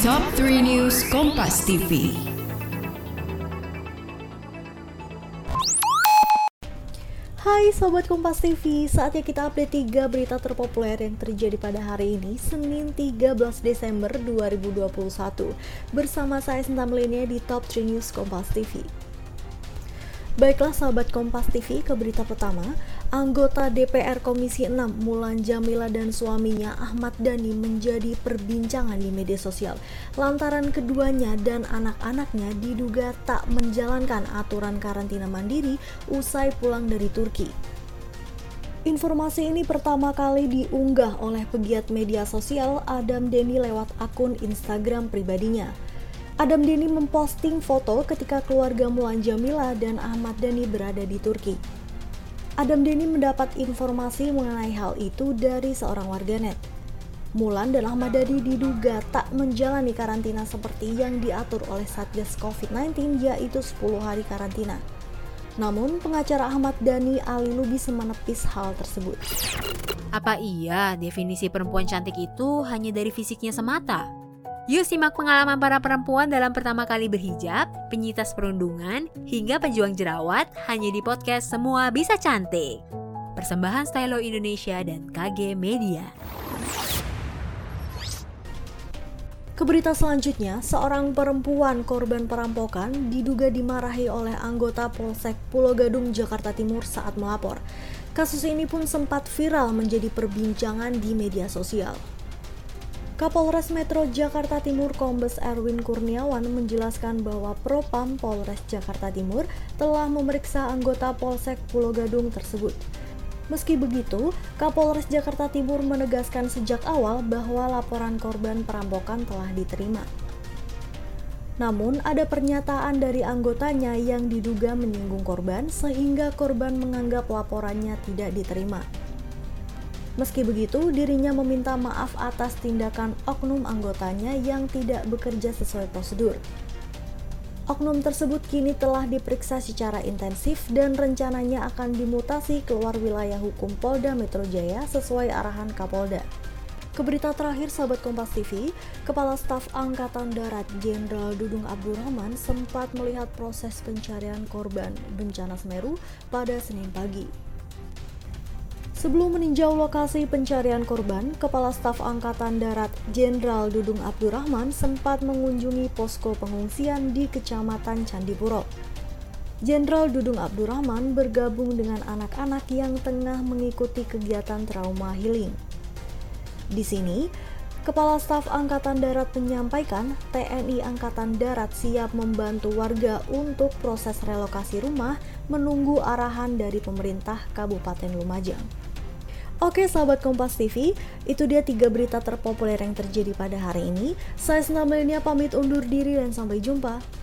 Top 3 News Kompas TV. Hai Sobat Kompas TV, saatnya kita update 3 berita terpopuler yang terjadi pada hari ini, Senin 13 Desember 2021. Bersama saya Sinta Melenia di Top 3 News Kompas TV. Baiklah sahabat Kompas TV ke berita pertama, anggota DPR Komisi 6 Mulan Jamila dan suaminya Ahmad Dhani menjadi perbincangan di media sosial lantaran keduanya dan anak-anaknya diduga tak menjalankan aturan karantina mandiri usai pulang dari Turki. Informasi ini pertama kali diunggah oleh pegiat media sosial Adam Denny lewat akun Instagram pribadinya. Adam Deni memposting foto ketika keluarga Mulan Jamila dan Ahmad Dhani berada di Turki. Adam Deni mendapat informasi mengenai hal itu dari seorang warganet. Mulan dan Ahmad Dhani diduga tak menjalani karantina seperti yang diatur oleh Satgas COVID-19 yaitu 10 hari karantina. Namun, pengacara Ahmad Dhani Ali Lubis menepis hal tersebut. Apa iya definisi perempuan cantik itu hanya dari fisiknya semata? Yuk simak pengalaman para perempuan dalam pertama kali berhijab, penyitas perundungan, hingga pejuang jerawat hanya di podcast Semua Bisa Cantik. Persembahan Stylo Indonesia dan KG Media. Keberita selanjutnya, seorang perempuan korban perampokan diduga dimarahi oleh anggota Polsek Pulau Gadung, Jakarta Timur saat melapor. Kasus ini pun sempat viral menjadi perbincangan di media sosial. Kapolres Metro Jakarta Timur Kombes Erwin Kurniawan menjelaskan bahwa Propam Polres Jakarta Timur telah memeriksa anggota Polsek Pulau Gadung tersebut. Meski begitu, Kapolres Jakarta Timur menegaskan sejak awal bahwa laporan korban perampokan telah diterima. Namun, ada pernyataan dari anggotanya yang diduga menyinggung korban sehingga korban menganggap laporannya tidak diterima. Meski begitu, dirinya meminta maaf atas tindakan oknum anggotanya yang tidak bekerja sesuai prosedur. Oknum tersebut kini telah diperiksa secara intensif dan rencananya akan dimutasi keluar wilayah hukum Polda Metro Jaya sesuai arahan Kapolda. Keberita terakhir sahabat Kompas TV, Kepala Staf Angkatan Darat Jenderal Dudung Abdurrahman sempat melihat proses pencarian korban bencana Semeru pada Senin pagi. Sebelum meninjau lokasi pencarian korban, Kepala Staf Angkatan Darat Jenderal Dudung Abdurrahman sempat mengunjungi posko pengungsian di Kecamatan Candipuro. Jenderal Dudung Abdurrahman bergabung dengan anak-anak yang tengah mengikuti kegiatan trauma healing. Di sini, Kepala Staf Angkatan Darat menyampaikan TNI Angkatan Darat siap membantu warga untuk proses relokasi rumah menunggu arahan dari pemerintah Kabupaten Lumajang. Oke sahabat Kompas TV, itu dia tiga berita terpopuler yang terjadi pada hari ini. Saya Senamilnya pamit undur diri dan sampai jumpa.